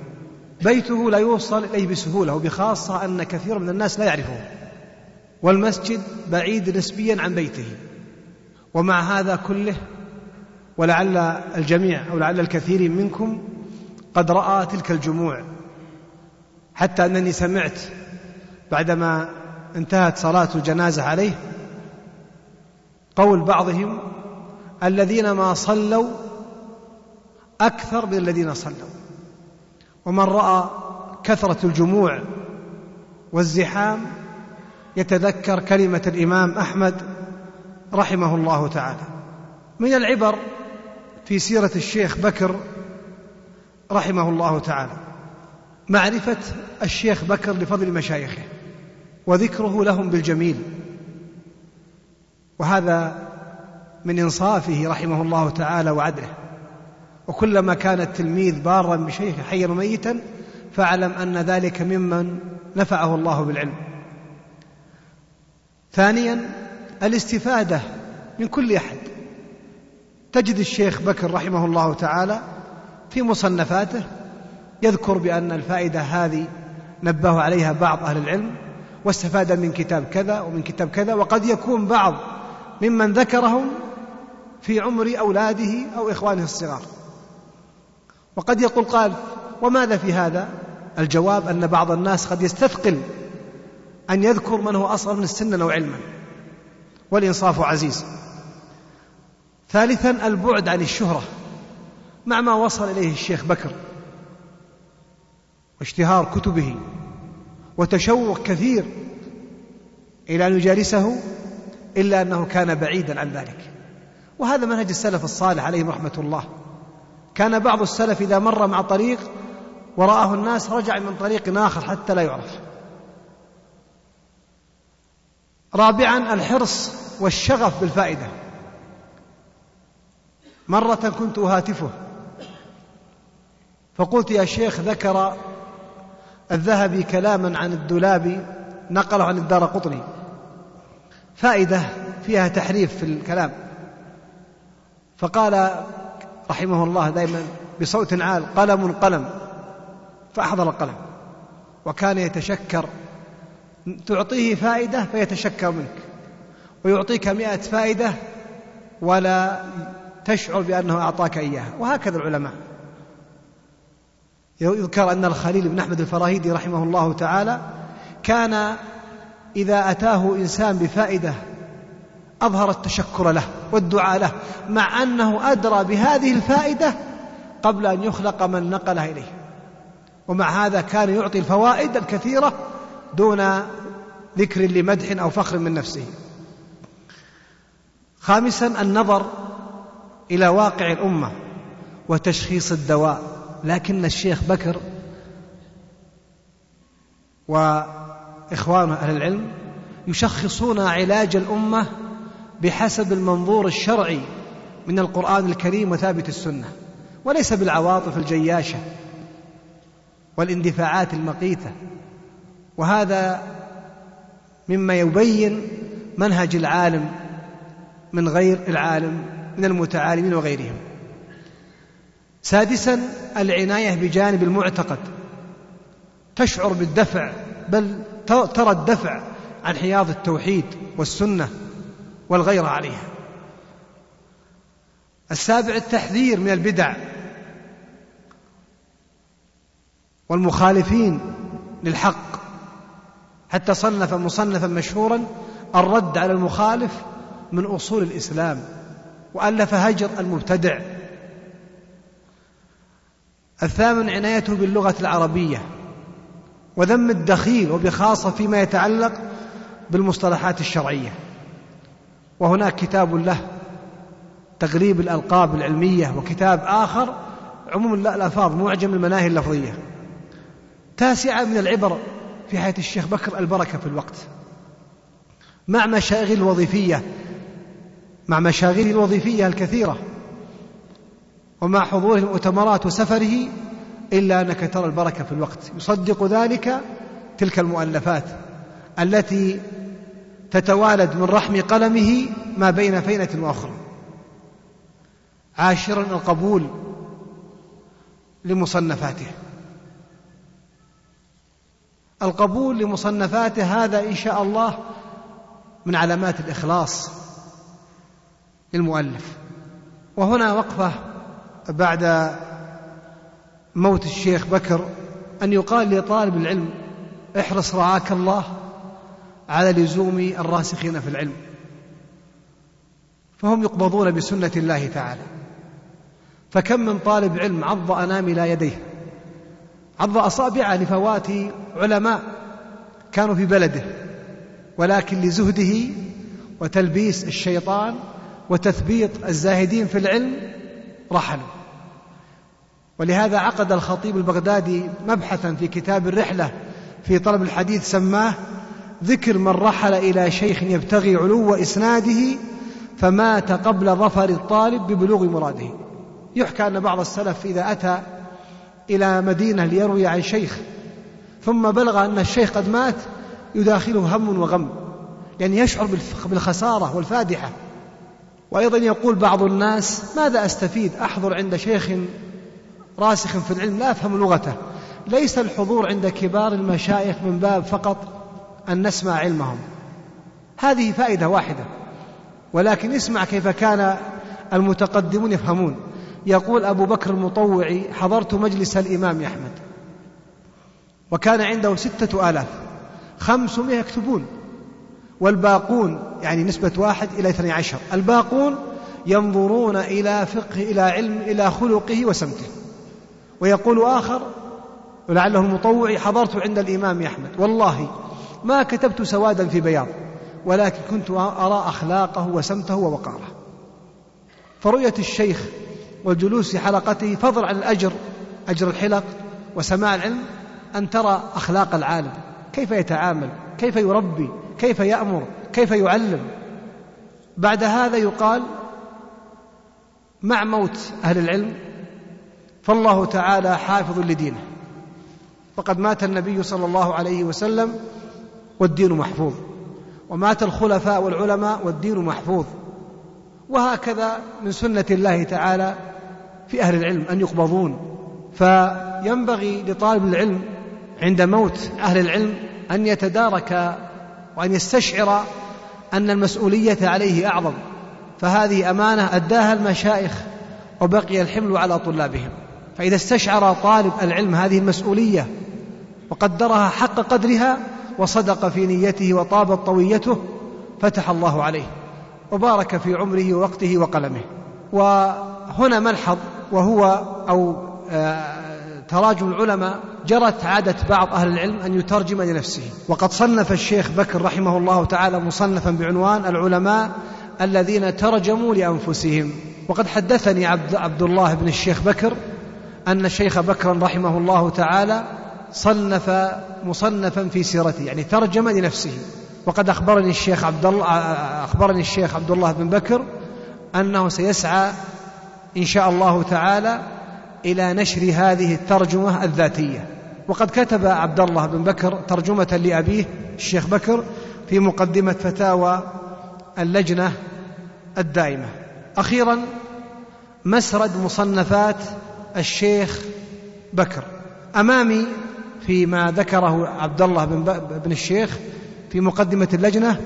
بيته لا يوصل إليه بسهولة وبخاصة أن كثير من الناس لا يعرفه. والمسجد بعيد نسبيا عن بيته. ومع هذا كله ولعل الجميع أو لعل الكثير منكم قد رأى تلك الجموع. حتى أنني سمعت بعدما انتهت صلاة الجنازة عليه قول بعضهم الذين ما صلوا أكثر من الذين صلوا. ومن رأى كثرة الجموع والزحام يتذكر كلمة الإمام أحمد رحمه الله تعالى. من العبر في سيرة الشيخ بكر رحمه الله تعالى. معرفة الشيخ بكر لفضل مشايخه وذكره لهم بالجميل. وهذا من إنصافه رحمه الله تعالى وعدله. وكلما كان التلميذ بارا بشيخه حيا وميتا فاعلم أن ذلك ممن نفعه الله بالعلم. ثانيا الاستفادة من كل أحد. تجد الشيخ بكر رحمه الله تعالى في مصنفاته يذكر بأن الفائدة هذه نبه عليها بعض أهل العلم واستفاد من كتاب كذا ومن كتاب كذا وقد يكون بعض ممن ذكرهم في عمر أولاده أو إخوانه الصغار. وقد يقول قال وماذا في هذا؟ الجواب أن بعض الناس قد يستثقل أن يذكر من هو أصغر من السن أو علما. والإنصاف عزيز. ثالثا البعد عن الشهرة. مع ما وصل إليه الشيخ بكر واشتهار كتبه وتشوق كثير إلى أن يجالسه إلا أنه كان بعيدا عن ذلك. وهذا منهج السلف الصالح عليهم رحمة الله. كان بعض السلف إذا مر مع طريق ورآه الناس رجع من طريق آخر حتى لا يعرف. رابعا الحرص والشغف بالفائدة. مرة كنت أهاتفه. فقلت يا شيخ ذكر الذهبي كلاما عن الدولابي نقله عن الدار قطني. فائدة فيها تحريف في الكلام. فقال رحمه الله دائما بصوت عال قلم قلم فأحضر القلم وكان يتشكر تعطيه فائدة فيتشكر منك ويعطيك مئة فائدة ولا تشعر بأنه أعطاك إياها وهكذا العلماء. يذكر أن الخليل بن أحمد الفراهيدي رحمه الله تعالى كان إذا أتاه إنسان بفائدة أظهر التشكر له والدعاء له مع أنه أدرى بهذه الفائدة قبل أن يخلق من نقلها إليه. ومع هذا كان يعطي الفوائد الكثيرة دون ذكر لمدح أو فخر من نفسه. خامسا النظر إلى واقع الأمة وتشخيص الدواء. لكن الشيخ بكر وإخوانه أهل العلم يشخصون علاج الأمة بحسب المنظور الشرعي من القرآن الكريم وثابت السنة وليس بالعواطف الجياشة والاندفاعات المقيتة. وهذا مما يبين منهج العالم من غير العالم من المتعالمين وغيرهم. سادسا العناية بجانب المعتقد. تشعر بالدفع بل ترى الدفع عن حياض التوحيد والسنة. والغيرة عليها. السابع التحذير من البدع. والمخالفين للحق. حتى صنف مصنفا مشهورا الرد على المخالف من أصول الإسلام. وألف هجر المبتدع. الثامن عنايته باللغة العربية. وذم الدخيل وبخاصة فيما يتعلق بالمصطلحات الشرعية. وهناك كتاب له تغريب الألقاب العلمية وكتاب آخر عموم الالفاظ معجم المناهي اللفظية. تاسعة من العبر في حياة الشيخ بكر البركة في الوقت. مع مشاغل الوظيفية مع مشاغله الوظيفية الكثيرة ومع حضوره المؤتمرات وسفره إلا أنك ترى البركة في الوقت. يصدق ذلك تلك المؤلفات التي تتوالد من رحم قلمه ما بين فينة وأخرى. عاشرا القبول لمصنفاته. القبول لمصنفاته هذا إن شاء الله من علامات الإخلاص للمؤلف. وهنا وقفة بعد موت الشيخ بكر أن يقال لطالب العلم احرص رعاك الله. على لزوم الراسخين في العلم. فهم يقبضون بسنة الله تعالى. فكم من طالب علم عض انامل يديه. عض أصابعه لفوات علماء كانوا في بلده ولكن لزهده وتلبيس الشيطان وتثبيط الزاهدين في العلم رحلوا. ولهذا عقد الخطيب البغدادي مبحثا في كتاب الرحلة في طلب الحديث سماه ذكر من رحل إلى شيخ يبتغي علو إسناده فمات قبل ظفر الطالب ببلوغ مراده. يحكى أن بعض السلف إذا أتى إلى مدينة ليروي عن شيخ ثم بلغ أن الشيخ قد مات يداخله هم وغم يعني يشعر بالخسارة والفادحة. وأيضا يقول بعض الناس ماذا أستفيد؟ أحضر عند شيخ راسخ في العلم لا أفهم لغته. ليس الحضور عند كبار المشايخ من باب فقط أن نسمع علمهم. هذه فائدة واحدة. ولكن اسمع كيف كان المتقدمون يفهمون. يقول أبو بكر المطوعي حضرت مجلس الإمام أحمد. وكان عنده ستة آلاف. خمسمائة يكتبون. والباقون يعني نسبة واحد إلى اثني عشر. الباقون ينظرون إلى فقه إلى علم إلى خلقه وسمته. ويقول آخر ولعله المطوع حضرت عند الإمام أحمد. والله ما كتبت سوادا في بياض ولكن كنت أرى أخلاقه وسمته ووقاره. فرؤية الشيخ والجلوس في حلقته فضل عن الأجر أجر الحلق وسماع العلم أن ترى أخلاق العالم. كيف يتعامل؟ كيف يربي؟ كيف يأمر؟ كيف يعلم؟ بعد هذا يقال مع موت أهل العلم فالله تعالى حافظ لدينه. وقد مات النبي صلى الله عليه وسلم والدين محفوظ. ومات الخلفاء والعلماء والدين محفوظ. وهكذا من سنة الله تعالى في أهل العلم أن يقبضون. فينبغي لطالب العلم عند موت أهل العلم أن يتدارك وأن يستشعر أن المسؤولية عليه أعظم. فهذه أمانة أداها المشايخ وبقي الحمل على طلابهم. فإذا استشعر طالب العلم هذه المسؤولية وقدرها حق قدرها وصدق في نيته وطابت طويته فتح الله عليه وبارك في عمره ووقته وقلمه. وهنا ملحظ وهو أو آه، تراجم العلماء جرت عادة بعض أهل العلم أن يترجم لنفسه. وقد صنف الشيخ بكر رحمه الله تعالى مصنفا بعنوان العلماء الذين ترجموا لأنفسهم. وقد حدثني عبد, عبد الله بن الشيخ بكر أن الشيخ بكرا رحمه الله تعالى صنف مصنفا في سيرته يعني ترجم لنفسه. وقد أخبرني الشيخ عبد الله أخبرني الشيخ عبد الله بن بكر أنه سيسعى إن شاء الله تعالى إلى نشر هذه الترجمة الذاتية. وقد كتب عبد الله بن بكر ترجمة لأبيه الشيخ بكر في مقدمة فتاوى اللجنة الدائمة. أخيرا مسرد مصنفات الشيخ بكر. أمامي فيما ذكره عبد الله بن, بن الشيخ في مقدمة اللجنة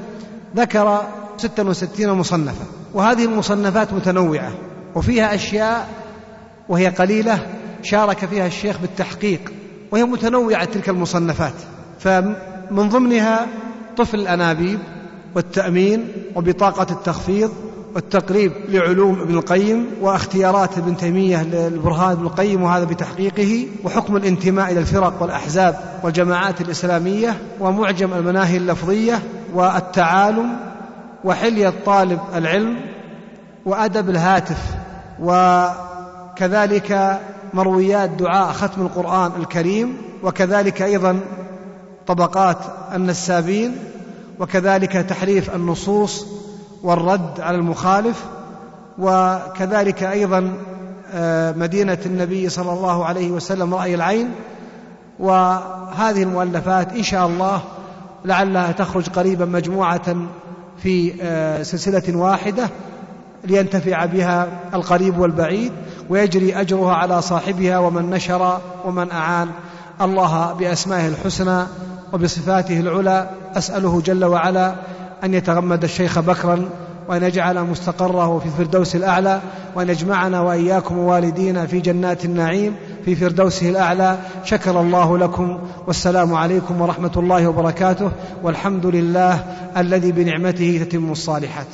ذكر 66 مصنفة وهذه المصنفات متنوعة وفيها أشياء وهي قليلة شارك فيها الشيخ بالتحقيق وهي متنوعة تلك المصنفات. فمن ضمنها طفل الأنابيب والتأمين وبطاقة التخفيض والتقريب لعلوم ابن القيم واختيارات ابن تيمية للبرهان ابن القيم وهذا بتحقيقه وحكم الانتماء إلى الفرق والأحزاب والجماعات الإسلامية ومعجم المناهي اللفظية والتعالم وحلية طالب العلم وأدب الهاتف وكذلك مرويات دعاء ختم القرآن الكريم وكذلك أيضا طبقات النسابين وكذلك تحريف النصوص والرد على المخالف وكذلك أيضا آه، مدينة النبي صلى الله عليه وسلم رأي العين. وهذه المؤلفات إن شاء الله لعلها تخرج قريبا مجموعة في آه، سلسلة واحدة لينتفع بها القريب والبعيد ويجري أجرها على صاحبها ومن نشر ومن أعان الله بأسمائه الحسنى وبصفاته العلى. أسأله جل وعلا أن يتغمد الشيخ بكرا وأن يجعل مستقره في الفردوس الأعلى وأن يجمعنا وإياكم ووالدينا في جنات النعيم في فردوسه الأعلى. شكر الله لكم والسلام عليكم ورحمة الله وبركاته والحمد لله الذي بنعمته تتم الصالحات.